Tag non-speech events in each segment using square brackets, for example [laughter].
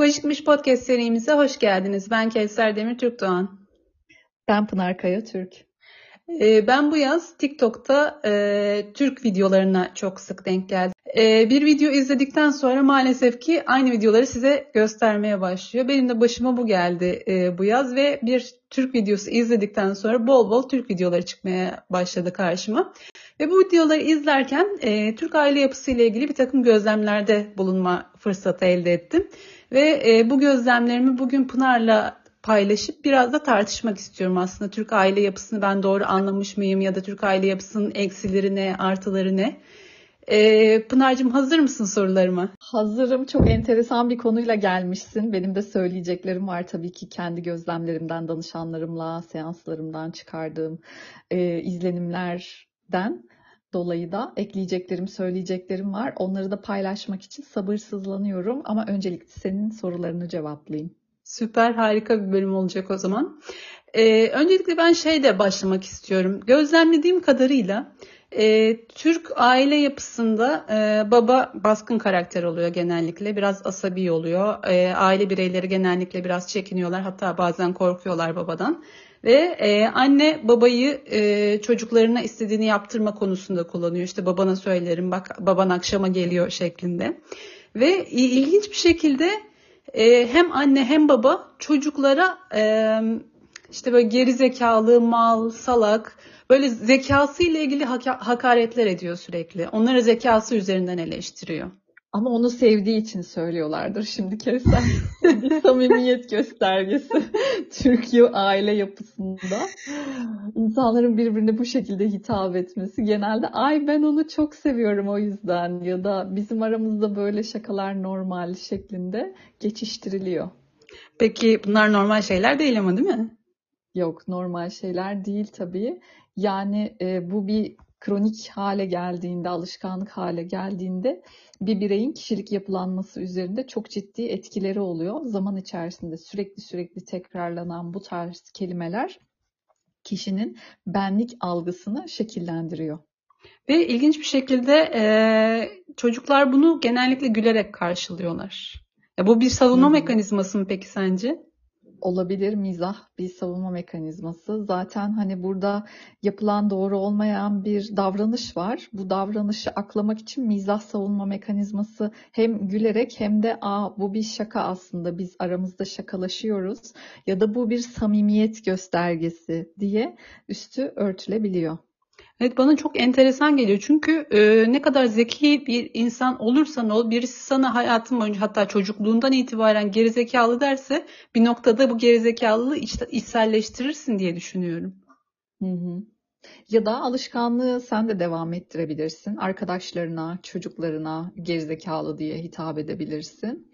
Psikolojikmiş Podcast serimize hoş geldiniz. Ben Kevser Demir Türk Doğan. Ben Pınar Kaya Türk. Ee, ben bu yaz TikTok'ta e, Türk videolarına çok sık denk geldim. E, bir video izledikten sonra maalesef ki aynı videoları size göstermeye başlıyor. Benim de başıma bu geldi e, bu yaz ve bir Türk videosu izledikten sonra bol bol Türk videoları çıkmaya başladı karşıma. Ve bu videoları izlerken e, Türk aile yapısı ile ilgili bir takım gözlemlerde bulunma fırsatı elde ettim. Ve e, bu gözlemlerimi bugün Pınar'la paylaşıp biraz da tartışmak istiyorum aslında. Türk aile yapısını ben doğru anlamış mıyım ya da Türk aile yapısının eksileri ne, artıları ne? Ee, Pınar'cığım hazır mısın sorularıma? Hazırım. Çok enteresan bir konuyla gelmişsin. Benim de söyleyeceklerim var tabii ki kendi gözlemlerimden, danışanlarımla, seanslarımdan çıkardığım e, izlenimlerden dolayı da ekleyeceklerim, söyleyeceklerim var. Onları da paylaşmak için sabırsızlanıyorum ama öncelikle senin sorularını cevaplayayım. Süper harika bir bölüm olacak o zaman. Ee, öncelikle ben şeyde başlamak istiyorum. Gözlemlediğim kadarıyla e, Türk aile yapısında e, baba baskın karakter oluyor genellikle. Biraz asabi oluyor. E, aile bireyleri genellikle biraz çekiniyorlar. Hatta bazen korkuyorlar babadan. Ve e, anne babayı e, çocuklarına istediğini yaptırma konusunda kullanıyor. İşte babana söylerim bak baban akşama geliyor şeklinde. Ve ilginç bir şekilde e, hem anne hem baba çocuklara e, işte böyle geri zekalı, mal, salak böyle zekası ile ilgili hakaretler ediyor sürekli. Onları zekası üzerinden eleştiriyor. Ama onu sevdiği için söylüyorlardır şimdi keser. [laughs] bir samimiyet göstergesi. [laughs] Türkiye aile yapısında. insanların birbirine bu şekilde hitap etmesi genelde ay ben onu çok seviyorum o yüzden ya da bizim aramızda böyle şakalar normal şeklinde geçiştiriliyor. Peki bunlar normal şeyler değil ama değil mi? Yok normal şeyler değil tabii. Yani e, bu bir kronik hale geldiğinde, alışkanlık hale geldiğinde bir bireyin kişilik yapılanması üzerinde çok ciddi etkileri oluyor. Zaman içerisinde sürekli sürekli tekrarlanan bu tarz kelimeler kişinin benlik algısını şekillendiriyor. Ve ilginç bir şekilde e, çocuklar bunu genellikle gülerek karşılıyorlar. Ya bu bir savunma hmm. mekanizması mı peki sence? Olabilir mizah bir savunma mekanizması. Zaten hani burada yapılan doğru olmayan bir davranış var. Bu davranışı aklamak için mizah savunma mekanizması hem gülerek hem de aa bu bir şaka aslında biz aramızda şakalaşıyoruz ya da bu bir samimiyet göstergesi diye üstü örtülebiliyor. Evet bana çok enteresan geliyor. Çünkü e, ne kadar zeki bir insan olursan ol, birisi sana hayatın boyunca hatta çocukluğundan itibaren gerizekalı derse bir noktada bu gerizekalılığı iç, içselleştirirsin diye düşünüyorum. Hı hı. Ya da alışkanlığı sen de devam ettirebilirsin. Arkadaşlarına, çocuklarına gerizekalı diye hitap edebilirsin.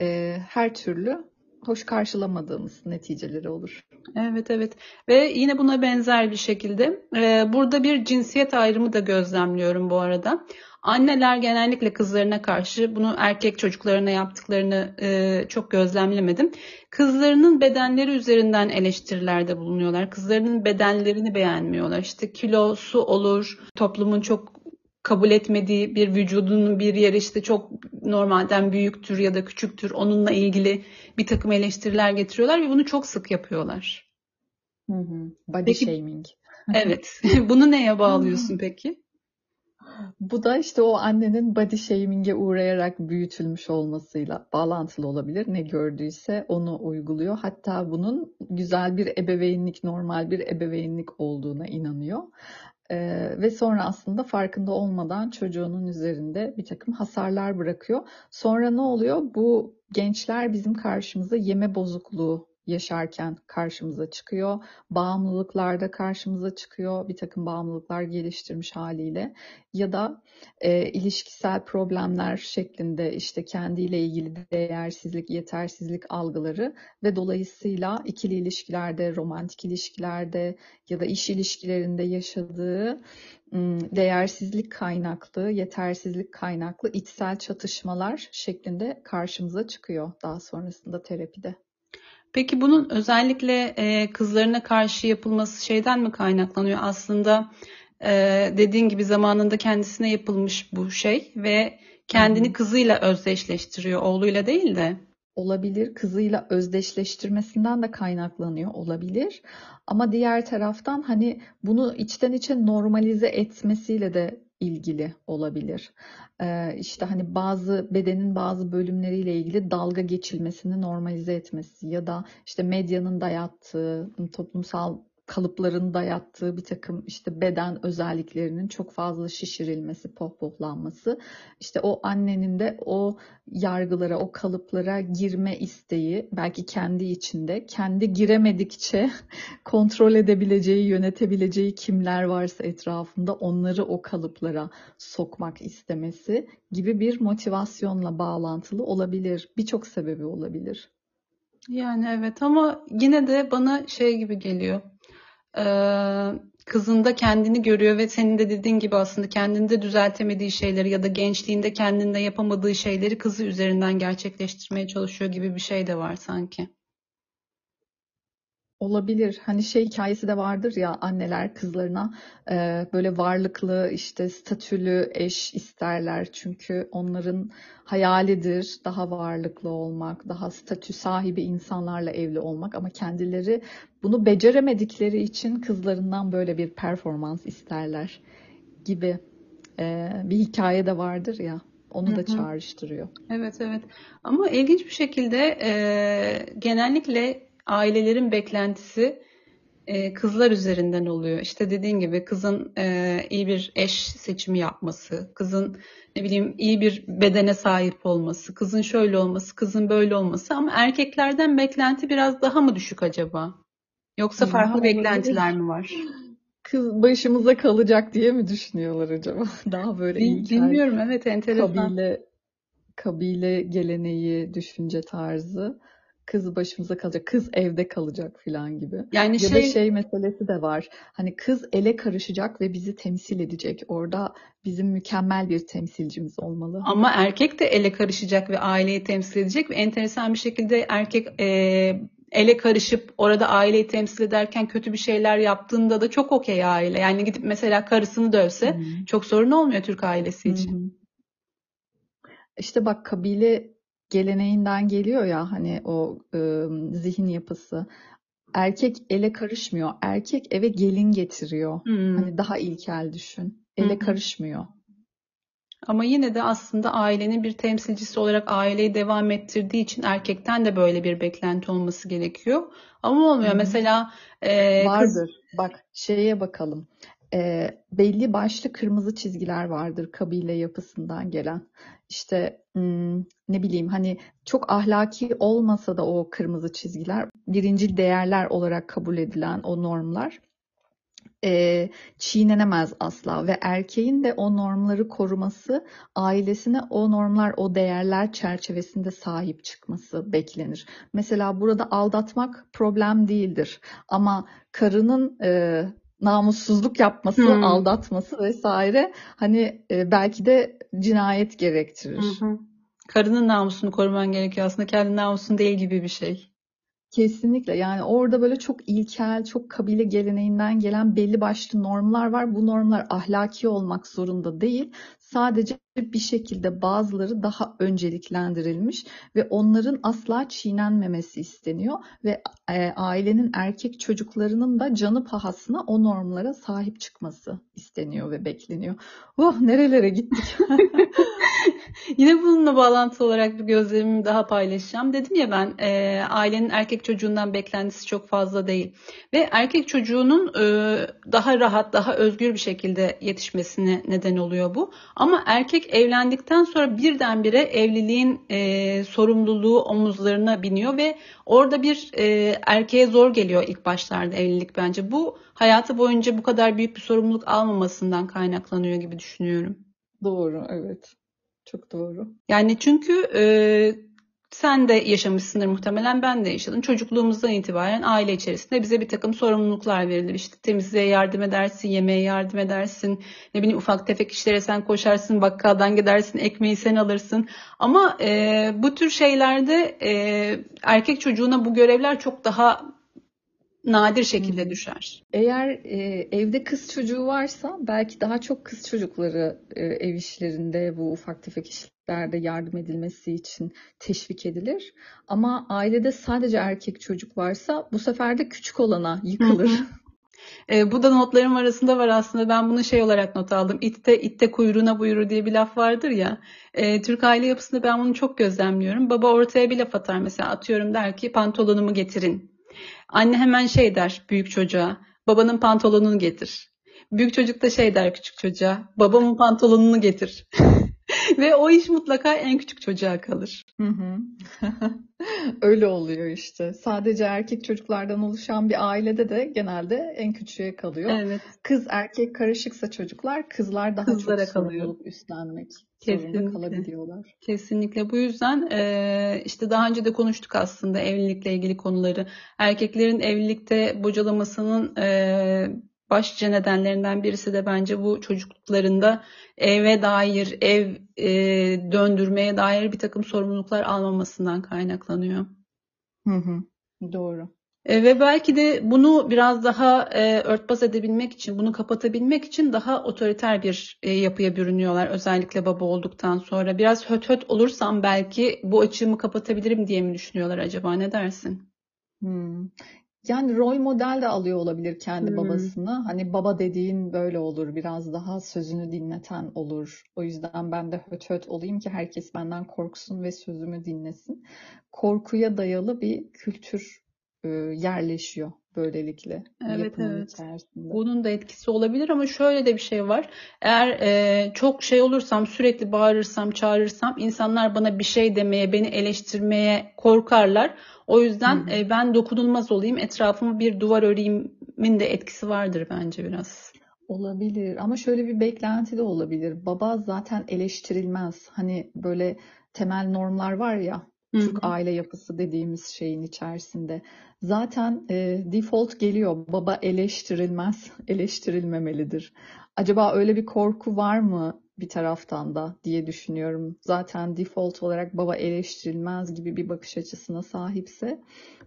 E, her türlü hoş karşılamadığımız neticeleri olur. Evet evet ve yine buna benzer bir şekilde e, burada bir cinsiyet ayrımı da gözlemliyorum bu arada. Anneler genellikle kızlarına karşı bunu erkek çocuklarına yaptıklarını e, çok gözlemlemedim. Kızlarının bedenleri üzerinden eleştirilerde bulunuyorlar. Kızlarının bedenlerini beğenmiyorlar. İşte kilosu olur, toplumun çok kabul etmediği bir vücudunun bir yeri işte çok normalden büyüktür ya da küçüktür. Onunla ilgili bir takım eleştiriler getiriyorlar ve bunu çok sık yapıyorlar. Hı hı. Body peki, shaming. evet. [laughs] bunu neye bağlıyorsun peki? Bu da işte o annenin body shaming'e uğrayarak büyütülmüş olmasıyla bağlantılı olabilir. Ne gördüyse onu uyguluyor. Hatta bunun güzel bir ebeveynlik, normal bir ebeveynlik olduğuna inanıyor. Ee, ve sonra aslında farkında olmadan çocuğunun üzerinde bir takım hasarlar bırakıyor. Sonra ne oluyor? Bu gençler bizim karşımıza yeme bozukluğu yaşarken karşımıza çıkıyor. Bağımlılıklarda karşımıza çıkıyor. Bir takım bağımlılıklar geliştirmiş haliyle. Ya da e, ilişkisel problemler şeklinde işte kendiyle ilgili değersizlik, yetersizlik algıları ve dolayısıyla ikili ilişkilerde, romantik ilişkilerde ya da iş ilişkilerinde yaşadığı değersizlik kaynaklı, yetersizlik kaynaklı içsel çatışmalar şeklinde karşımıza çıkıyor daha sonrasında terapide. Peki bunun özellikle e, kızlarına karşı yapılması şeyden mi kaynaklanıyor? Aslında e, dediğin gibi zamanında kendisine yapılmış bu şey ve kendini kızıyla özdeşleştiriyor, oğluyla değil de. olabilir. Kızıyla özdeşleştirmesinden de kaynaklanıyor olabilir. Ama diğer taraftan hani bunu içten içe normalize etmesiyle de ilgili olabilir. Ee, işte hani bazı bedenin bazı bölümleriyle ilgili dalga geçilmesini normalize etmesi ya da işte medyanın dayattığı toplumsal kalıpların dayattığı bir takım işte beden özelliklerinin çok fazla şişirilmesi, pohpohlanması, işte o annenin de o yargılara, o kalıplara girme isteği belki kendi içinde, kendi giremedikçe [laughs] kontrol edebileceği, yönetebileceği kimler varsa etrafında onları o kalıplara sokmak istemesi gibi bir motivasyonla bağlantılı olabilir. Birçok sebebi olabilir. Yani evet ama yine de bana şey gibi geliyor kızında kendini görüyor ve senin de dediğin gibi aslında kendinde düzeltemediği şeyleri ya da gençliğinde kendinde yapamadığı şeyleri kızı üzerinden gerçekleştirmeye çalışıyor gibi bir şey de var sanki. Olabilir. Hani şey hikayesi de vardır ya anneler kızlarına e, böyle varlıklı işte statülü eş isterler. Çünkü onların hayalidir daha varlıklı olmak, daha statü sahibi insanlarla evli olmak ama kendileri bunu beceremedikleri için kızlarından böyle bir performans isterler gibi e, bir hikaye de vardır ya. Onu da çağrıştırıyor. Evet evet. Ama ilginç bir şekilde e, genellikle ailelerin beklentisi e, kızlar üzerinden oluyor. İşte dediğin gibi kızın e, iyi bir eş seçimi yapması, kızın ne bileyim iyi bir bedene sahip olması, kızın şöyle olması, kızın böyle olması ama erkeklerden beklenti biraz daha mı düşük acaba? Yoksa farklı ya, beklentiler mi var? Kız başımıza kalacak diye mi düşünüyorlar acaba? [laughs] Daha böyle ilkel. Bilmiyorum evet enteresan. Kabile, kabile geleneği, düşünce tarzı kız başımıza kalacak, kız evde kalacak falan gibi. Yani ya şey... da şey meselesi de var. Hani kız ele karışacak ve bizi temsil edecek. Orada bizim mükemmel bir temsilcimiz olmalı. Ama erkek de ele karışacak ve aileyi temsil edecek ve enteresan bir şekilde erkek e, ele karışıp orada aileyi temsil ederken kötü bir şeyler yaptığında da çok okey aile. Yani gidip mesela karısını dövse hmm. çok sorun olmuyor Türk ailesi için. Hmm. İşte bak kabile geleneğinden geliyor ya hani o e, zihin yapısı. Erkek ele karışmıyor. Erkek eve gelin getiriyor. Hmm. Hani daha ilkel düşün. Ele hmm. karışmıyor. Ama yine de aslında ailenin bir temsilcisi olarak aileyi devam ettirdiği için erkekten de böyle bir beklenti olması gerekiyor. Ama olmuyor. Hmm. Mesela e, vardır. Kız... Bak şeye bakalım. E, belli başlı kırmızı çizgiler vardır kabile yapısından gelen işte ne bileyim hani çok ahlaki olmasa da o kırmızı çizgiler birinci değerler olarak kabul edilen o normlar çiğnenemez asla ve erkeğin de o normları koruması ailesine o normlar o değerler çerçevesinde sahip çıkması beklenir. Mesela burada aldatmak problem değildir ama karının namussuzluk yapması, hmm. aldatması vesaire hani e, belki de cinayet gerektirir. Hı Karının namusunu koruman gerekiyor aslında kendi namusun değil gibi bir şey. Kesinlikle yani orada böyle çok ilkel, çok kabile geleneğinden gelen belli başlı normlar var. Bu normlar ahlaki olmak zorunda değil. Sadece bir şekilde bazıları daha önceliklendirilmiş ve onların asla çiğnenmemesi isteniyor ve e, ailenin erkek çocuklarının da canı pahasına o normlara sahip çıkması isteniyor ve bekleniyor. Oh nerelere gittik. [laughs] [laughs] Yine bununla bağlantılı olarak bir gözlemimi daha paylaşacağım. Dedim ya ben e, ailenin erkek çocuğundan beklentisi çok fazla değil. Ve erkek çocuğunun e, daha rahat, daha özgür bir şekilde yetişmesine neden oluyor bu. Ama erkek evlendikten sonra birdenbire evliliğin e, sorumluluğu omuzlarına biniyor ve orada bir e, erkeğe zor geliyor ilk başlarda evlilik bence. Bu hayatı boyunca bu kadar büyük bir sorumluluk almamasından kaynaklanıyor gibi düşünüyorum. Doğru, evet. Çok doğru. Yani çünkü e, sen de yaşamışsındır muhtemelen ben de yaşadım. Çocukluğumuzdan itibaren aile içerisinde bize bir takım sorumluluklar verilir. İşte temizliğe yardım edersin, yemeğe yardım edersin. Ne bileyim ufak tefek işlere sen koşarsın, bakkaldan gidersin, ekmeği sen alırsın. Ama e, bu tür şeylerde e, erkek çocuğuna bu görevler çok daha nadir şekilde düşer. Eğer e, evde kız çocuğu varsa belki daha çok kız çocukları e, ev işlerinde bu ufak tefek işlerde yardım edilmesi için teşvik edilir. Ama ailede sadece erkek çocuk varsa bu sefer de küçük olana yıkılır. E, bu da notlarım arasında var aslında. Ben bunu şey olarak not aldım. İtte itte kuyruğuna buyurur diye bir laf vardır ya. E, Türk aile yapısında ben bunu çok gözlemliyorum. Baba ortaya bir laf atar mesela atıyorum der ki pantolonumu getirin. Anne hemen şey der büyük çocuğa. Babanın pantolonunu getir. Büyük çocuk da şey der küçük çocuğa. Babamın pantolonunu getir. [laughs] Ve o iş mutlaka en küçük çocuğa kalır. Hı hı. [laughs] [laughs] Öyle oluyor işte. Sadece erkek çocuklardan oluşan bir ailede de genelde en küçüğe kalıyor. Evet. Kız erkek karışıksa çocuklar kızlar daha Kızlara çok kalıyor. sorumluluk üstlenmek Kesinlikle. zorunda kalabiliyorlar. Kesinlikle bu yüzden e, işte daha önce de konuştuk aslında evlilikle ilgili konuları. Erkeklerin evlilikte bocalamasının e, başlıca nedenlerinden birisi de bence bu çocukluklarında eve dair, ev e, döndürmeye dair bir takım sorumluluklar almamasından kaynaklanıyor. Hı hı. Doğru. E, ve belki de bunu biraz daha e, örtbas edebilmek için, bunu kapatabilmek için daha otoriter bir e, yapıya bürünüyorlar. Özellikle baba olduktan sonra. Biraz höt höt olursam belki bu açığımı kapatabilirim diye mi düşünüyorlar acaba? Ne dersin? Hmm. Yani rol model de alıyor olabilir kendi Hmm. babasını. Hani baba dediğin böyle olur. Biraz daha sözünü dinleten olur. O yüzden ben de höt höt olayım ki herkes benden korksun ve sözümü dinlesin. Korkuya dayalı bir kültür e, yerleşiyor böylelikle Evet, yapının evet. içerisinde. Bunun da etkisi olabilir ama şöyle de bir şey var. Eğer e, çok şey olursam, sürekli bağırırsam, çağırırsam insanlar bana bir şey demeye, beni eleştirmeye korkarlar. O yüzden Hı hı. e, ben dokunulmaz olayım, etrafımı bir duvar öreyimin de etkisi vardır bence biraz. Olabilir ama şöyle bir beklenti de olabilir. Baba zaten eleştirilmez. Hani böyle temel normlar var ya Türk hı. aile yapısı dediğimiz şeyin içerisinde. Zaten e, default geliyor. Baba eleştirilmez, [laughs] eleştirilmemelidir. Acaba öyle bir korku var mı bir taraftan da diye düşünüyorum. Zaten default olarak baba eleştirilmez gibi bir bakış açısına sahipse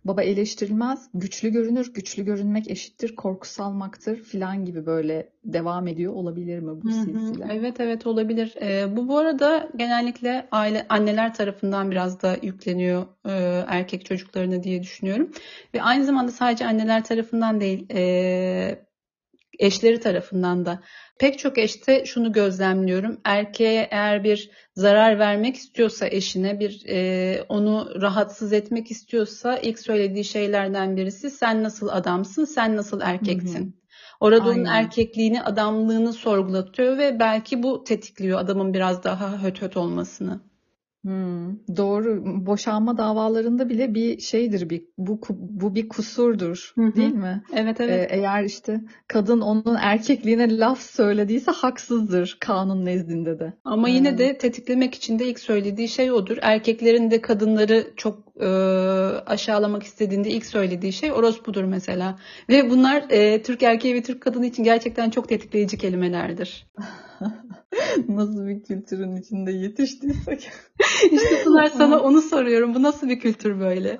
baba eleştirilmez, güçlü görünür, güçlü görünmek eşittir, korku salmaktır filan gibi böyle devam ediyor olabilir mi bu Hı hı. silsile? Evet evet olabilir. Ee, bu bu arada genellikle aile anneler tarafından biraz da yükleniyor e, erkek çocuklarına diye düşünüyorum. Ve aynı zamanda sadece anneler tarafından değil, e, eşleri tarafından da. Pek çok eşte şunu gözlemliyorum. Erkeğe eğer bir zarar vermek istiyorsa eşine, bir e, onu rahatsız etmek istiyorsa ilk söylediği şeylerden birisi sen nasıl adamsın, sen nasıl Hı hı. erkeksin. Orada onun Aynen. erkekliğini, adamlığını sorgulatıyor ve belki bu tetikliyor adamın biraz daha höt höt olmasını. Hmm, doğru. Boşanma davalarında bile bir şeydir bir bu ku- bu bir kusurdur, Hı hı. değil mi? Evet Ee, evet. eğer işte kadın onun erkekliğine laf söylediyse haksızdır kanun nezdinde de. Ama yine Ee, de tetiklemek için de ilk söylediği şey odur. Erkeklerin de kadınları çok e, aşağılamak istediğinde ilk söylediği şey orospudur mesela. Ve bunlar e, Türk erkeği ve Türk kadını için gerçekten çok tetikleyici kelimelerdir. [laughs] nasıl bir kültürün içinde yetiştiysek. İşte Pınar sana onu soruyorum. Bu nasıl bir kültür böyle?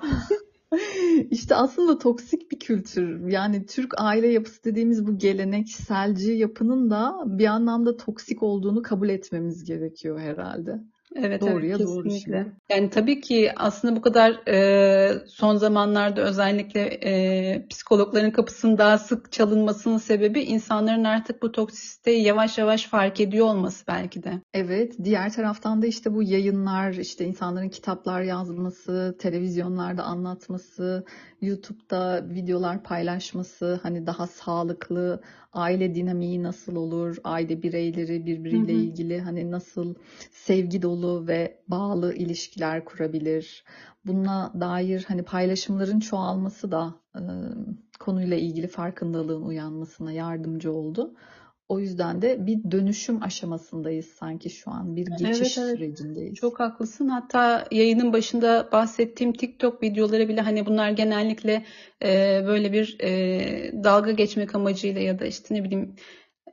[laughs] İşte aslında toksik bir kültür. Yani Türk aile yapısı dediğimiz bu gelenekselci yapının da bir anlamda toksik olduğunu kabul etmemiz gerekiyor herhalde. Evet Doğruya evet doğru kesinlikle. şimdi. Yani tabii ki aslında bu kadar e, son zamanlarda özellikle e, psikologların kapısının daha sık çalınmasının sebebi insanların artık bu toksisiteyi yavaş yavaş fark ediyor olması belki de. Evet, diğer taraftan da işte bu yayınlar, işte insanların kitaplar yazması, televizyonlarda anlatması, YouTube'da videolar paylaşması, hani daha sağlıklı aile dinamiği nasıl olur, aile bireyleri Hı birbiriyle hı. ilgili hani nasıl sevgi dolu ve bağlı ilişkiler kurabilir. Buna dair hani paylaşımların çoğalması da e, konuyla ilgili farkındalığın uyanmasına yardımcı oldu. O yüzden de bir dönüşüm aşamasındayız sanki şu an. Bir Evet geçiş evet. sürecindeyiz. Çok haklısın. Hatta yayının başında bahsettiğim TikTok videoları bile hani bunlar genellikle e, böyle bir e, dalga geçmek amacıyla ya da işte ne bileyim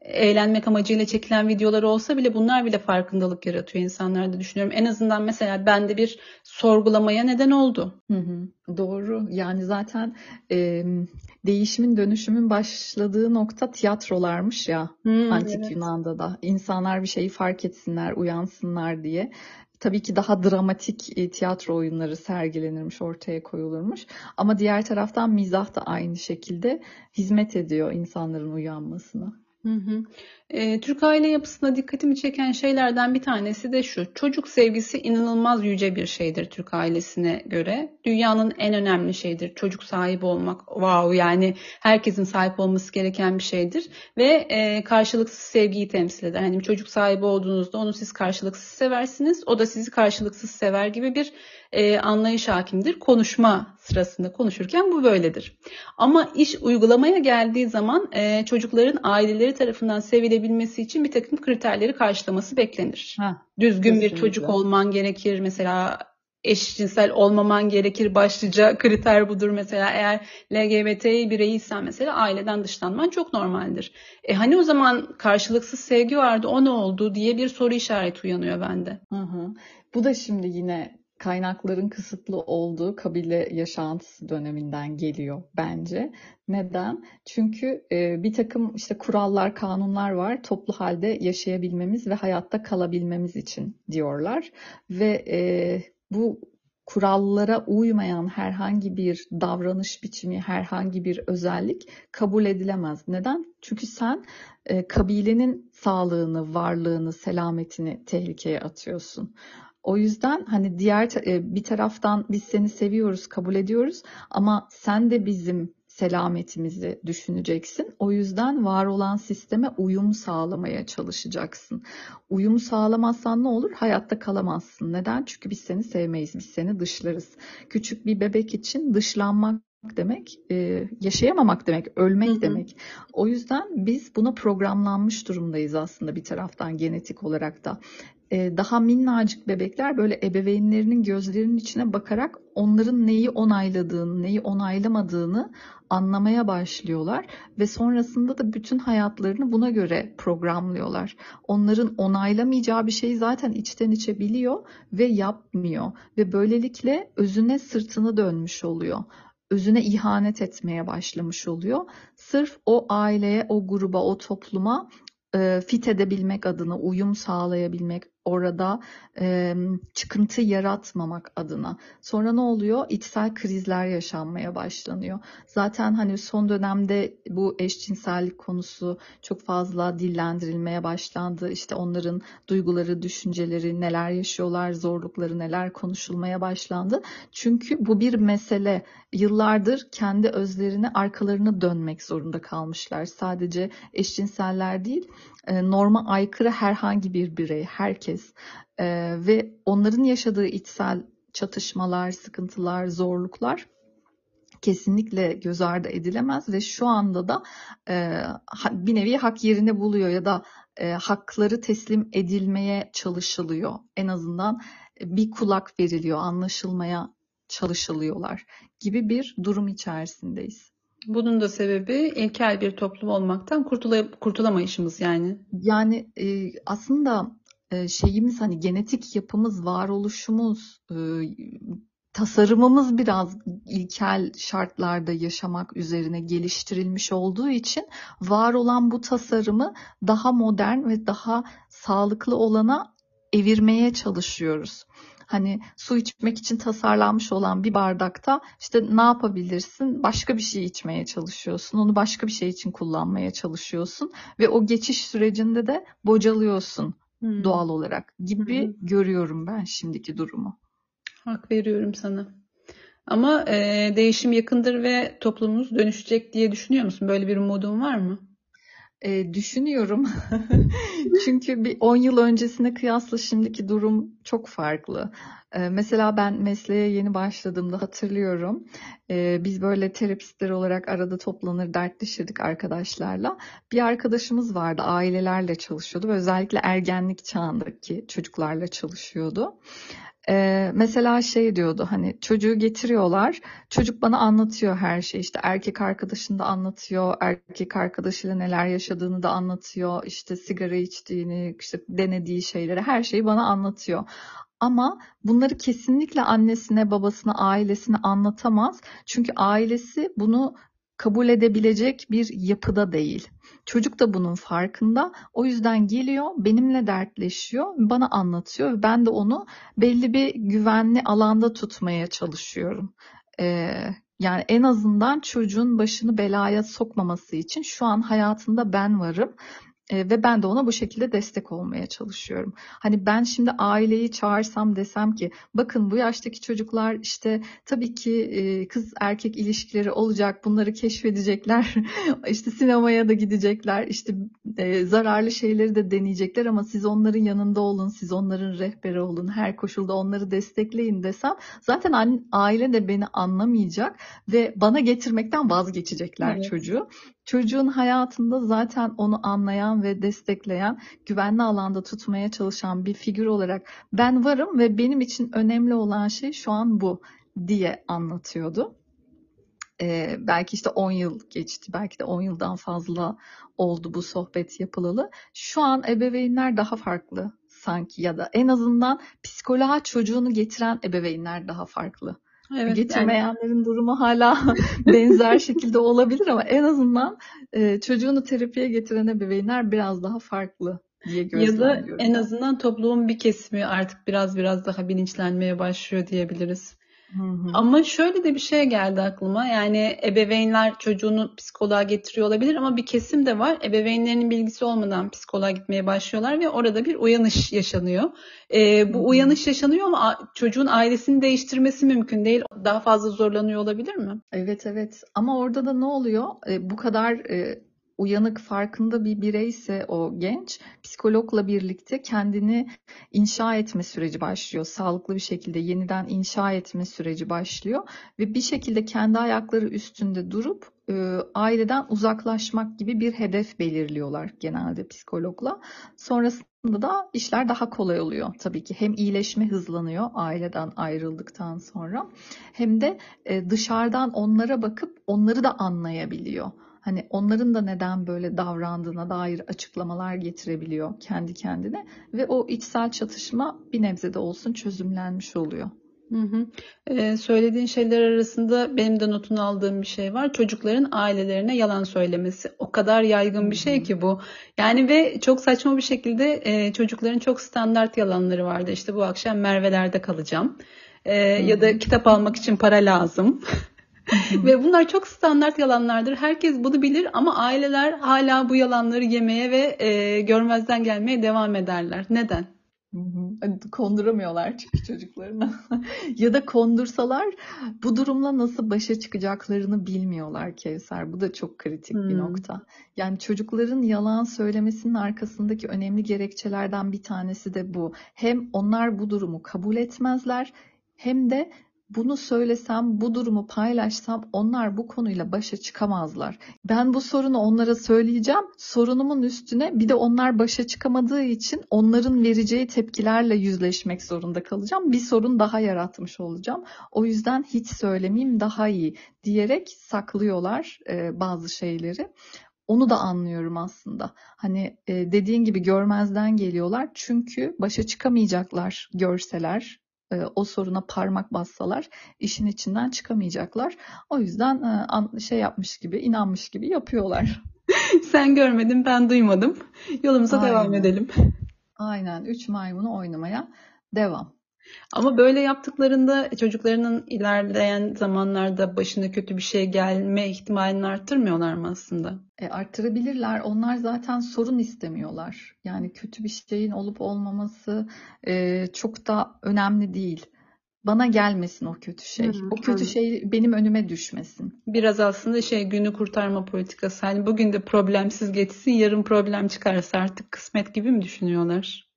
eğlenmek amacıyla çekilen videolar olsa bile bunlar bile farkındalık yaratıyor insanlarda düşünüyorum. En azından mesela bende bir sorgulamaya neden oldu. Hı hı, doğru. Yani zaten e, değişimin dönüşümün başladığı nokta tiyatrolarmış ya hmm, antik evet. Yunan'da da. İnsanlar bir şeyi fark etsinler, uyansınlar diye. Tabii ki daha dramatik e, tiyatro oyunları sergilenirmiş, ortaya koyulurmuş. Ama diğer taraftan mizah da aynı şekilde hizmet ediyor insanların uyanmasına. Hı hı. E, Türk aile yapısında dikkatimi çeken şeylerden bir tanesi de şu. Çocuk sevgisi inanılmaz yüce bir şeydir Türk ailesine göre. Dünyanın en önemli şeyidir. Çocuk sahibi olmak wow yani herkesin sahip olması gereken bir şeydir. Ve e, karşılıksız sevgiyi temsil eder. Hani çocuk sahibi olduğunuzda onu siz karşılıksız seversiniz. O da sizi karşılıksız sever gibi bir e, anlayış hakimdir. Konuşma sırasında konuşurken bu böyledir. Ama iş uygulamaya geldiği zaman e, çocukların aileleri tarafından sevilebilmesi için bir takım kriterleri karşılaması beklenir. Heh, Düzgün kesinlikle. bir çocuk olman gerekir. Mesela eşcinsel olmaman gerekir. Başlıca [laughs] kriter budur mesela. Eğer LGBT bireyiysen mesela aileden dışlanman çok normaldir. E hani o zaman karşılıksız sevgi vardı o ne oldu diye bir soru işareti uyanıyor bende. Hı hı. Bu da şimdi yine kaynakların kısıtlı olduğu kabile yaşantısı döneminden geliyor bence. Neden? Çünkü e, bir takım işte kurallar, kanunlar var toplu halde yaşayabilmemiz ve hayatta kalabilmemiz için diyorlar. Ve e, bu kurallara uymayan herhangi bir davranış biçimi, herhangi bir özellik kabul edilemez. Neden? Çünkü sen e, kabilenin sağlığını, varlığını, selametini tehlikeye atıyorsun. O yüzden hani diğer e, bir taraftan biz seni seviyoruz, kabul ediyoruz ama sen de bizim selametimizi düşüneceksin. O yüzden var olan sisteme uyum sağlamaya çalışacaksın. Uyum sağlamazsan ne olur? Hayatta kalamazsın. Neden? Çünkü biz seni sevmeyiz, biz seni dışlarız. Küçük bir bebek için dışlanmak demek e, yaşayamamak demek, ölmek hı hı. demek. O yüzden biz buna programlanmış durumdayız aslında bir taraftan genetik olarak da. E, daha minnacık bebekler böyle ebeveynlerinin gözlerinin içine bakarak onların neyi onayladığını, neyi onaylamadığını anlamaya başlıyorlar ve sonrasında da bütün hayatlarını buna göre programlıyorlar. Onların onaylamayacağı bir şeyi zaten içten içe biliyor ve yapmıyor ve böylelikle özüne sırtını dönmüş oluyor özüne ihanet etmeye başlamış oluyor. Sırf o aileye, o gruba, o topluma fit edebilmek adına, uyum sağlayabilmek, orada e, çıkıntı yaratmamak adına. Sonra ne oluyor? İçsel krizler yaşanmaya başlanıyor. Zaten hani son dönemde bu eşcinsellik konusu çok fazla dillendirilmeye başlandı. İşte onların duyguları, düşünceleri, neler yaşıyorlar, zorlukları neler konuşulmaya başlandı. Çünkü bu bir mesele. Yıllardır kendi özlerine arkalarını dönmek zorunda kalmışlar. Sadece eşcinseller değil, norma aykırı herhangi bir birey, herkes e, ve onların yaşadığı içsel çatışmalar, sıkıntılar, zorluklar kesinlikle göz ardı edilemez ve şu anda da e, bir nevi hak yerini buluyor ya da e, hakları teslim edilmeye çalışılıyor. En azından bir kulak veriliyor, anlaşılmaya çalışılıyorlar gibi bir durum içerisindeyiz. Bunun da sebebi ilkel bir toplum olmaktan kurtula, kurtulamayışımız yani. Yani e, aslında e, şeyimiz hani genetik yapımız, varoluşumuz, e, tasarımımız biraz ilkel şartlarda yaşamak üzerine geliştirilmiş olduğu için var olan bu tasarımı daha modern ve daha sağlıklı olana evirmeye çalışıyoruz hani su içmek için tasarlanmış olan bir bardakta işte ne yapabilirsin? Başka bir şey içmeye çalışıyorsun. Onu başka bir şey için kullanmaya çalışıyorsun ve o geçiş sürecinde de bocalıyorsun hmm. doğal olarak gibi hmm. görüyorum ben şimdiki durumu. Hak veriyorum sana. Ama e, değişim yakındır ve toplumumuz dönüşecek diye düşünüyor musun? Böyle bir umudun var mı? E, düşünüyorum. [laughs] Çünkü bir 10 yıl öncesine kıyasla şimdiki durum çok farklı. E, mesela ben mesleğe yeni başladığımda hatırlıyorum. E, biz böyle terapistler olarak arada toplanır dertleşirdik arkadaşlarla. Bir arkadaşımız vardı ailelerle çalışıyordu ve özellikle ergenlik çağındaki çocuklarla çalışıyordu. Ee, mesela şey diyordu hani çocuğu getiriyorlar. Çocuk bana anlatıyor her şeyi. İşte erkek arkadaşını da anlatıyor. Erkek arkadaşıyla neler yaşadığını da anlatıyor. İşte sigara içtiğini, işte denediği şeyleri her şeyi bana anlatıyor. Ama bunları kesinlikle annesine, babasına, ailesine anlatamaz. Çünkü ailesi bunu kabul edebilecek bir yapıda değil. Çocuk da bunun farkında. O yüzden geliyor, benimle dertleşiyor, bana anlatıyor ve ben de onu belli bir güvenli alanda tutmaya çalışıyorum. Ee, yani en azından çocuğun başını belaya sokmaması için şu an hayatında ben varım e, ve ben de ona bu şekilde destek olmaya çalışıyorum. Hani ben şimdi aileyi çağırsam desem ki bakın bu yaştaki çocuklar işte tabii ki e, kız erkek ilişkileri olacak bunları keşfedecekler [laughs] işte sinemaya da gidecekler işte e, zararlı şeyleri de deneyecekler ama siz onların yanında olun siz onların rehberi olun her koşulda onları destekleyin desem zaten aile de beni anlamayacak ve bana getirmekten vazgeçecekler evet. çocuğu. Çocuğun hayatında zaten onu anlayan ve destekleyen, güvenli alanda tutmaya çalışan bir figür olarak ben varım ve benim için önemli olan şey şu an bu diye anlatıyordu. Ee, belki işte 10 yıl geçti, belki de 10 yıldan fazla oldu bu sohbet yapılalı. Şu an ebeveynler daha farklı sanki ya da en azından psikoloğa çocuğunu getiren ebeveynler daha farklı. Evet, Getirmeyenlerin yani... durumu hala [laughs] benzer şekilde olabilir ama en azından e, çocuğunu terapiye getiren ebeveynler biraz daha farklı diye Ya da en azından toplumun bir kesimi artık biraz biraz daha bilinçlenmeye başlıyor diyebiliriz. Hı hı. Ama şöyle de bir şey geldi aklıma. Yani ebeveynler çocuğunu psikoloğa getiriyor olabilir ama bir kesim de var. Ebeveynlerinin bilgisi olmadan psikoloğa gitmeye başlıyorlar ve orada bir uyanış yaşanıyor. Ee, bu uyanış yaşanıyor ama çocuğun ailesini değiştirmesi mümkün değil. Daha fazla zorlanıyor olabilir mi? Evet evet. Ama orada da ne oluyor? Ee, bu kadar e, uyanık farkında bir bireyse o genç psikologla birlikte kendini inşa etme süreci başlıyor. Sağlıklı bir şekilde yeniden inşa etme süreci başlıyor ve bir şekilde kendi ayakları üstünde durup e, aileden uzaklaşmak gibi bir hedef belirliyorlar genelde psikologla. Sonrasında da işler daha kolay oluyor tabii ki. Hem iyileşme hızlanıyor aileden ayrıldıktan sonra hem de e, dışarıdan onlara bakıp onları da anlayabiliyor hani onların da neden böyle davrandığına dair açıklamalar getirebiliyor kendi kendine ve o içsel çatışma bir nebze de olsun çözümlenmiş oluyor. Hı hı. Ee, söylediğin şeyler arasında benim de notunu aldığım bir şey var. Çocukların ailelerine yalan söylemesi. O kadar yaygın bir şey ki bu. Yani ve çok saçma bir şekilde e, çocukların çok standart yalanları vardı. İşte bu akşam Merve'lerde kalacağım. E, ya da kitap almak için para lazım. [laughs] ve bunlar çok standart yalanlardır. Herkes bunu bilir ama aileler hala bu yalanları yemeye ve e, görmezden gelmeye devam ederler. Neden? Konduramıyorlar çünkü çocuklarına. [laughs] ya da kondursalar bu durumla nasıl başa çıkacaklarını bilmiyorlar Kevser. Bu da çok kritik hmm. bir nokta. Yani çocukların yalan söylemesinin arkasındaki önemli gerekçelerden bir tanesi de bu. Hem onlar bu durumu kabul etmezler hem de bunu söylesem, bu durumu paylaşsam onlar bu konuyla başa çıkamazlar. Ben bu sorunu onlara söyleyeceğim. Sorunumun üstüne bir de onlar başa çıkamadığı için onların vereceği tepkilerle yüzleşmek zorunda kalacağım. Bir sorun daha yaratmış olacağım. O yüzden hiç söylemeyeyim daha iyi diyerek saklıyorlar e, bazı şeyleri. Onu da anlıyorum aslında. Hani e, dediğin gibi görmezden geliyorlar çünkü başa çıkamayacaklar görseler, o soruna parmak bassalar işin içinden çıkamayacaklar. O yüzden e, şey yapmış gibi, inanmış gibi yapıyorlar. [laughs] Sen görmedin, ben duymadım. Yolumuza Aynen. devam edelim. Aynen. Üç maymunu oynamaya devam. Ama böyle yaptıklarında çocuklarının ilerleyen zamanlarda başına kötü bir şey gelme ihtimalini arttırmıyorlar mı aslında? E, arttırabilirler. Onlar zaten sorun istemiyorlar. Yani kötü bir şeyin olup olmaması e, çok da önemli değil. Bana gelmesin o kötü şey. Hı, o kötü hı. şey benim önüme düşmesin. Biraz aslında şey günü kurtarma politikası. Hani bugün de problemsiz geçsin, yarın problem çıkarsa artık kısmet gibi mi düşünüyorlar?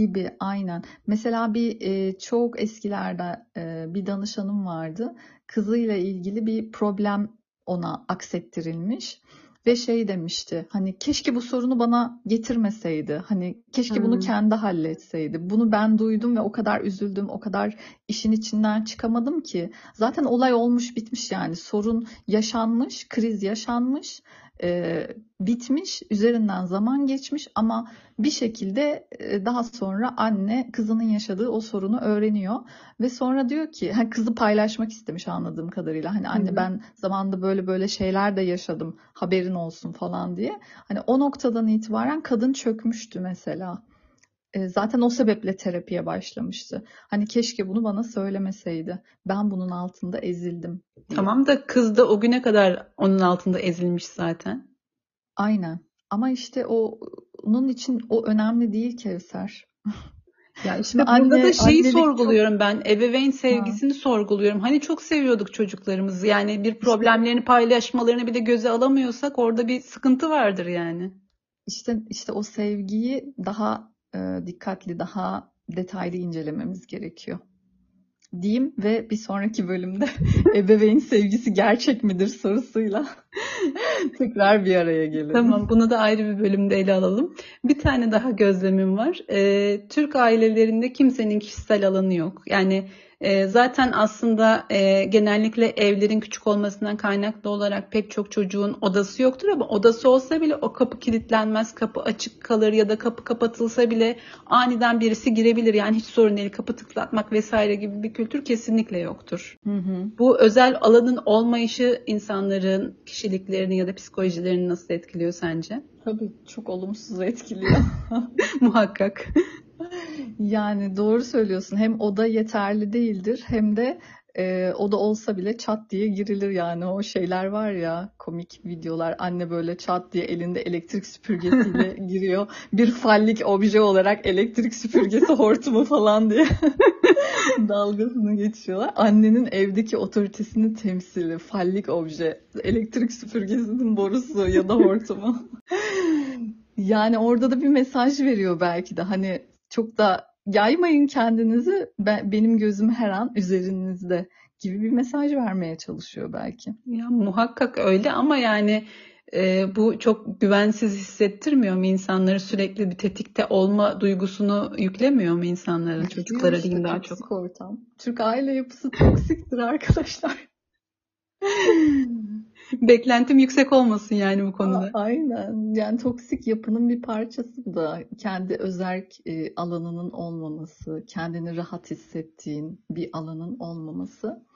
Gibi aynen. Mesela bir e, çok eskilerde e, bir danışanım vardı. Kızıyla ilgili bir problem ona aksettirilmiş. ve şey demişti. Hani keşke bu sorunu bana getirmeseydi. Hani keşke bunu Hmm. kendi halletseydi. Bunu ben duydum ve o kadar üzüldüm, o kadar işin içinden çıkamadım ki. Zaten olay olmuş, bitmiş yani. Sorun yaşanmış, kriz yaşanmış, e, bitmiş, üzerinden zaman geçmiş ama bir şekilde e, daha sonra anne kızının yaşadığı o sorunu öğreniyor ve sonra diyor ki ha, kızı paylaşmak istemiş anladığım kadarıyla. Hani anne ben zamanında böyle böyle şeyler de yaşadım haberin olsun falan diye. Hani o noktadan itibaren kadın çökmüştü mesela. E, zaten o sebeple terapiye başlamıştı. Hani keşke bunu bana söylemeseydi. Ben bunun altında ezildim diye. Tamam da kız da o güne kadar onun altında ezilmiş zaten. Aynen. Ama işte o onun için o önemli değil Kevser. [laughs] Ya işte Şimdi burada anne da şeyi annelik çok sorguluyorum ben. Ebeveyn ha, sevgisini sorguluyorum. Hani çok seviyorduk çocuklarımızı. Yani bir problemlerini paylaşmalarını bile göze alamıyorsak orada bir sıkıntı vardır yani. işte işte o sevgiyi daha dikkatli, daha detaylı incelememiz gerekiyor. Diyeyim ve bir sonraki bölümde [laughs] ebeveyn sevgisi gerçek midir sorusuyla [laughs] tekrar bir araya gelelim. Tamam, bunu da ayrı bir bölümde ele alalım. Bir tane daha gözlemim var. Ee, Türk ailelerinde kimsenin kişisel alanı yok. Yani e, zaten aslında e, genellikle evlerin küçük olmasından kaynaklı olarak pek çok çocuğun odası yoktur ama odası olsa bile o kapı kilitlenmez, kapı açık kalır ya da kapı kapatılsa bile aniden birisi girebilir. Yani hiç sorun değil, kapı tıklatmak vesaire gibi bir kültür kesinlikle yoktur. Hı hı. Bu özel alanın olmayışı insanların kişiliklerini ya da psikolojilerini nasıl etkiliyor sence? Tabii çok olumsuz etkiliyor. [laughs] Muhakkak. Yani doğru söylüyorsun. Hem oda yeterli değildir hem de e, oda olsa bile çat diye girilir yani. O şeyler var ya komik videolar. Anne böyle çat diye elinde elektrik süpürgesiyle [laughs] giriyor. Bir fallik obje olarak elektrik süpürgesi hortumu falan diye [laughs] dalgasını geçiyorlar. Annenin evdeki otoritesini temsili fallik obje. Elektrik süpürgesinin borusu ya da hortumu. [laughs] Yani orada da bir mesaj veriyor belki de. Hani çok da yaymayın kendinizi. Ben, benim gözüm her an üzerinizde gibi bir mesaj vermeye çalışıyor belki. Ya muhakkak öyle ama yani e, bu çok güvensiz hissettirmiyor mu insanları sürekli bir tetikte olma duygusunu yüklemiyor mu Yüklüyor çocuklara işte daha çok. ortam. Türk aile yapısı toksiktir arkadaşlar. [laughs] Beklentim yüksek olmasın yani bu konuda. Aynen. Yani toksik yapının bir parçası da. Kendi özerk e, alanının olmaması, kendini rahat hissettiğin bir alanın olmaması.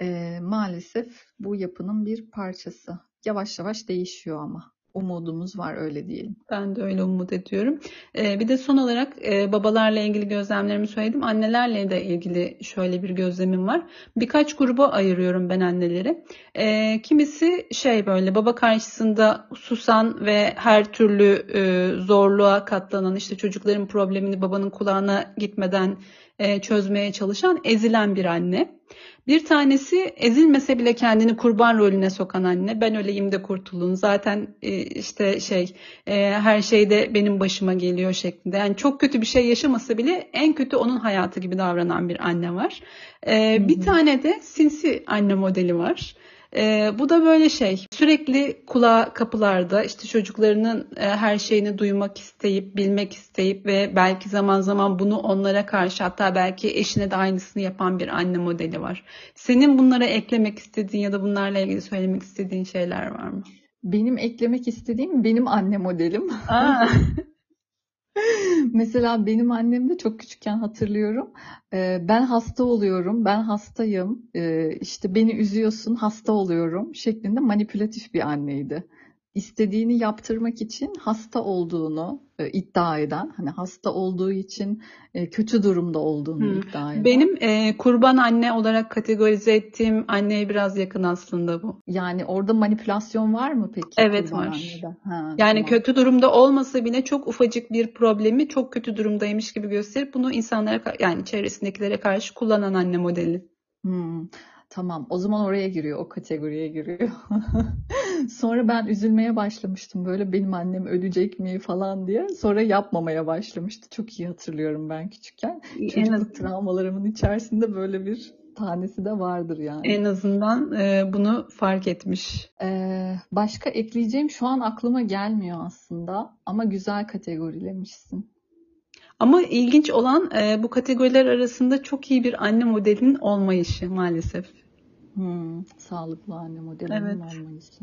E, maalesef bu yapının bir parçası. Yavaş yavaş değişiyor ama. Umudumuz var öyle diyelim. Ben de öyle umut ediyorum. Ee, bir de son olarak e, babalarla ilgili gözlemlerimi söyledim. Annelerle de ilgili şöyle bir gözlemim var. Birkaç gruba ayırıyorum ben anneleri. Ee, kimisi şey böyle baba karşısında susan ve her türlü e, zorluğa katlanan işte çocukların problemini babanın kulağına gitmeden e, çözmeye çalışan ezilen bir anne. Bir tanesi ezilmese bile kendini kurban rolüne sokan anne. Ben öleyim de kurtulun. Zaten e, işte şey e, her şey de benim başıma geliyor şeklinde. Yani çok kötü bir şey yaşamasa bile en kötü onun hayatı gibi davranan bir anne var. E, bir tane de sinsi anne modeli var. E, bu da böyle şey sürekli kulağı kapılarda işte çocuklarının e, her şeyini duymak isteyip bilmek isteyip ve belki zaman zaman bunu onlara karşı hatta belki eşine de aynısını yapan bir anne modeli var. Senin bunlara eklemek istediğin ya da bunlarla ilgili söylemek istediğin şeyler var mı? Benim eklemek istediğim benim anne modelim. [laughs] [laughs] Mesela benim annem de çok küçükken hatırlıyorum. Ee, ben hasta oluyorum, ben hastayım, ee, işte beni üzüyorsun, hasta oluyorum şeklinde manipülatif bir anneydi. İstediğini yaptırmak için hasta olduğunu e, iddia eden, hani hasta olduğu için e, kötü durumda olduğunu Hmm. iddia eden. Benim e, kurban anne olarak kategorize ettiğim anneye biraz yakın aslında bu. Yani orada manipülasyon var mı peki Evet var. annede? Ha, Yani tamam. kötü durumda olmasa bile çok ufacık bir problemi çok kötü durumdaymış gibi gösterip bunu insanlara yani çevresindekilere karşı kullanan anne modeli. Hmm, tamam. O zaman oraya giriyor, o kategoriye giriyor. [laughs] Sonra ben üzülmeye başlamıştım böyle benim annem ölecek mi falan diye. Sonra yapmamaya başlamıştı. Çok iyi hatırlıyorum ben küçükken. En Çocukluk travmalarımın içerisinde böyle bir tanesi de vardır yani. En azından e, bunu fark etmiş. Ee, başka ekleyeceğim şu an aklıma gelmiyor aslında ama güzel kategorilemişsin. Ama ilginç olan e, bu kategoriler arasında çok iyi bir anne modelinin olmayışı maalesef. Hmm, sağlıklı anne modelinin Evet. olmayışı.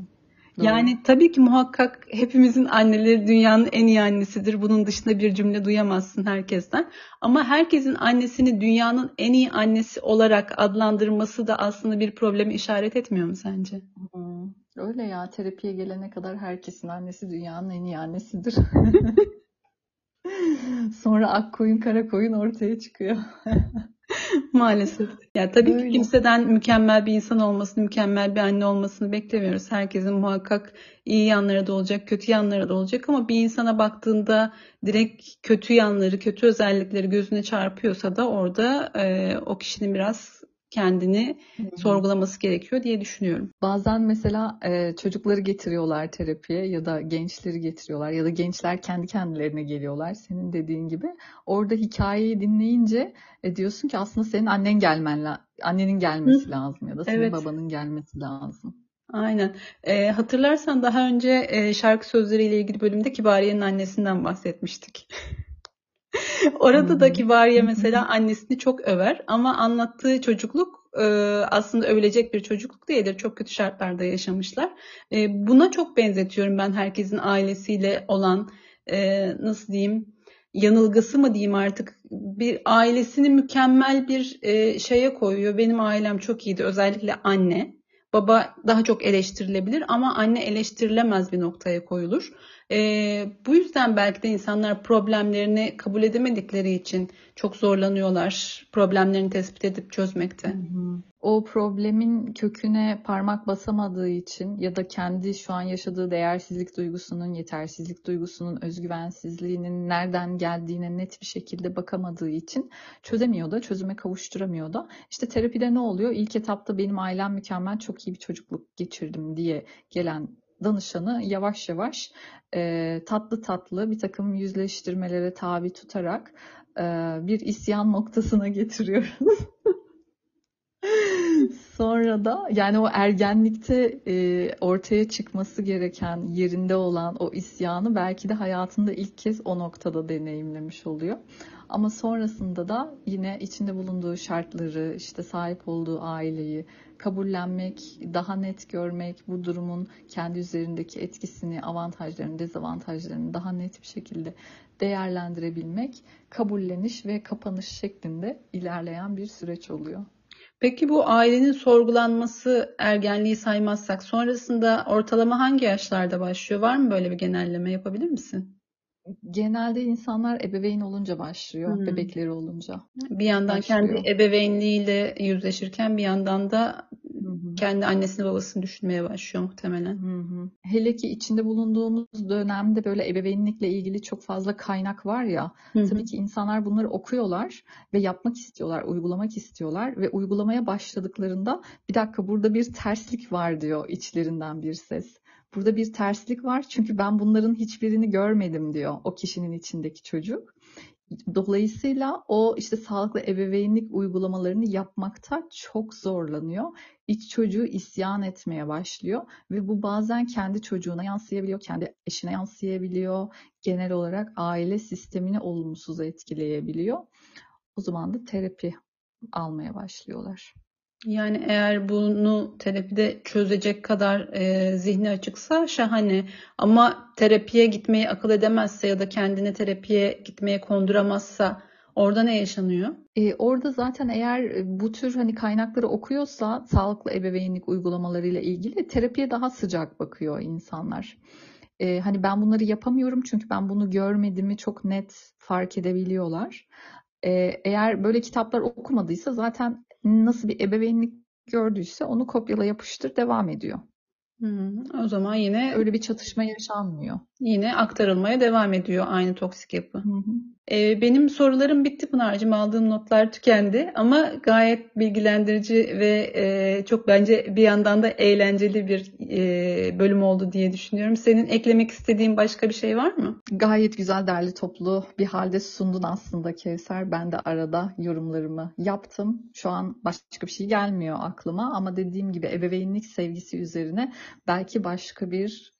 Doğru. Yani tabii ki muhakkak hepimizin anneleri dünyanın en iyi annesidir. Bunun dışında bir cümle duyamazsın herkesten. Ama herkesin annesini dünyanın en iyi annesi olarak adlandırması da aslında bir problemi işaret etmiyor mu sence? Hmm, öyle ya terapiye gelene kadar herkesin annesi dünyanın en iyi annesidir. [laughs] Sonra ak koyun kara koyun ortaya çıkıyor. [laughs] Maalesef. Ya tabii ki Öyle. kimseden mükemmel bir insan olmasını, mükemmel bir anne olmasını beklemiyoruz. Herkesin muhakkak iyi yanları da olacak, kötü yanları da olacak ama bir insana baktığında direkt kötü yanları, kötü özellikleri gözüne çarpıyorsa da orada e, o kişinin biraz kendini sorgulaması gerekiyor diye düşünüyorum. Bazen mesela e, çocukları getiriyorlar terapiye ya da gençleri getiriyorlar ya da gençler kendi kendilerine geliyorlar senin dediğin gibi. Orada hikayeyi dinleyince e, diyorsun ki aslında senin annen gelmen la annenin gelmesi lazım ya da senin Evet. babanın gelmesi lazım. Aynen. E, hatırlarsan daha önce e, şarkı sözleriyle ilgili bölümde Kibariye'nin annesinden bahsetmiştik. [laughs] Orada da hı. Kibariye hı. mesela annesini çok över ama anlattığı çocukluk e, aslında övülecek bir çocukluk değildir. Çok kötü şartlarda yaşamışlar. E, buna çok benzetiyorum ben herkesin ailesiyle olan e, nasıl diyeyim yanılgısı mı diyeyim artık bir ailesini mükemmel bir şeye koyuyor. Benim ailem çok iyiydi özellikle anne. Baba daha çok eleştirilebilir ama anne eleştirilemez bir noktaya koyulur. Ee, bu yüzden belki de insanlar problemlerini kabul edemedikleri için çok zorlanıyorlar problemlerini tespit edip çözmekte. Hı hı. O problemin köküne parmak basamadığı için ya da kendi şu an yaşadığı değersizlik duygusunun, yetersizlik duygusunun, özgüvensizliğinin nereden geldiğine net bir şekilde bakamadığı için çözemiyor da, çözüme kavuşturamıyor da. İşte terapide ne oluyor? İlk etapta benim ailem mükemmel, çok iyi bir çocukluk geçirdim diye gelen danışanı yavaş yavaş e, tatlı tatlı bir takım yüzleştirmelere tabi tutarak e, bir isyan noktasına [laughs] getiriyoruz. Sonra da yani o ergenlikte e, ortaya çıkması gereken yerinde olan o isyanı belki de hayatında ilk kez o noktada deneyimlemiş oluyor. Ama sonrasında da yine içinde bulunduğu şartları, işte sahip olduğu aileyi kabullenmek, daha net görmek, bu durumun kendi üzerindeki etkisini, avantajlarını, dezavantajlarını daha net bir şekilde değerlendirebilmek, kabulleniş ve kapanış şeklinde ilerleyen bir süreç oluyor. Peki bu ailenin sorgulanması ergenliği saymazsak sonrasında ortalama hangi yaşlarda başlıyor? Var mı böyle bir genelleme yapabilir misin? Genelde insanlar ebeveyn olunca başlıyor, Hmm. bebekleri olunca. Bir yandan kendi Başlıyor. ebeveynliğiyle yüzleşirken bir yandan da kendi annesini babasını düşünmeye başlıyor muhtemelen. Hı hı. Hele ki içinde bulunduğumuz dönemde böyle ebeveynlikle ilgili çok fazla kaynak var ya. Hı hı. Tabii ki insanlar bunları okuyorlar ve yapmak istiyorlar, uygulamak istiyorlar ve uygulamaya başladıklarında bir dakika burada bir terslik var diyor içlerinden bir ses. Burada bir terslik var çünkü ben bunların hiçbirini görmedim diyor o kişinin içindeki çocuk. Dolayısıyla o işte sağlıklı ebeveynlik uygulamalarını yapmakta çok zorlanıyor. İç çocuğu isyan etmeye başlıyor ve bu bazen kendi çocuğuna yansıyabiliyor, kendi eşine yansıyabiliyor. Genel olarak aile sistemini olumsuz etkileyebiliyor. O zaman da terapi almaya başlıyorlar. Yani eğer bunu terapide çözecek kadar e, zihni açıksa şahane. Ama terapiye gitmeyi akıl edemezse ya da kendini terapiye gitmeye konduramazsa orada ne yaşanıyor? E, orada zaten eğer bu tür hani kaynakları okuyorsa sağlıklı ebeveynlik uygulamalarıyla ilgili terapiye daha sıcak bakıyor insanlar. E, hani ben bunları yapamıyorum çünkü ben bunu görmediğimi çok net fark edebiliyorlar. E, eğer böyle kitaplar okumadıysa zaten nasıl bir ebeveynlik gördüyse onu kopyala yapıştır devam ediyor. Hı, o zaman yine Öyle bir çatışma yaşanmıyor. yine aktarılmaya devam ediyor aynı toksik yapı. Hı hı. Ee, benim sorularım bitti Pınar'cığım. Aldığım notlar tükendi. Ama gayet bilgilendirici ve e, çok bence bir yandan da eğlenceli bir e, bölüm oldu diye düşünüyorum. Senin eklemek istediğin başka bir şey var mı? Gayet güzel derli toplu bir halde sundun aslında Kevser. Ben de arada yorumlarımı yaptım. Şu an başka bir şey gelmiyor aklıma ama dediğim gibi ebeveynlik sevgisi üzerine belki başka bir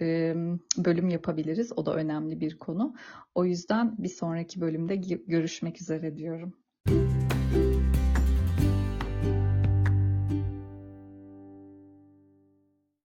bölüm yapabiliriz. O da önemli bir konu. O yüzden bir sonraki bölümde görüşmek üzere diyorum.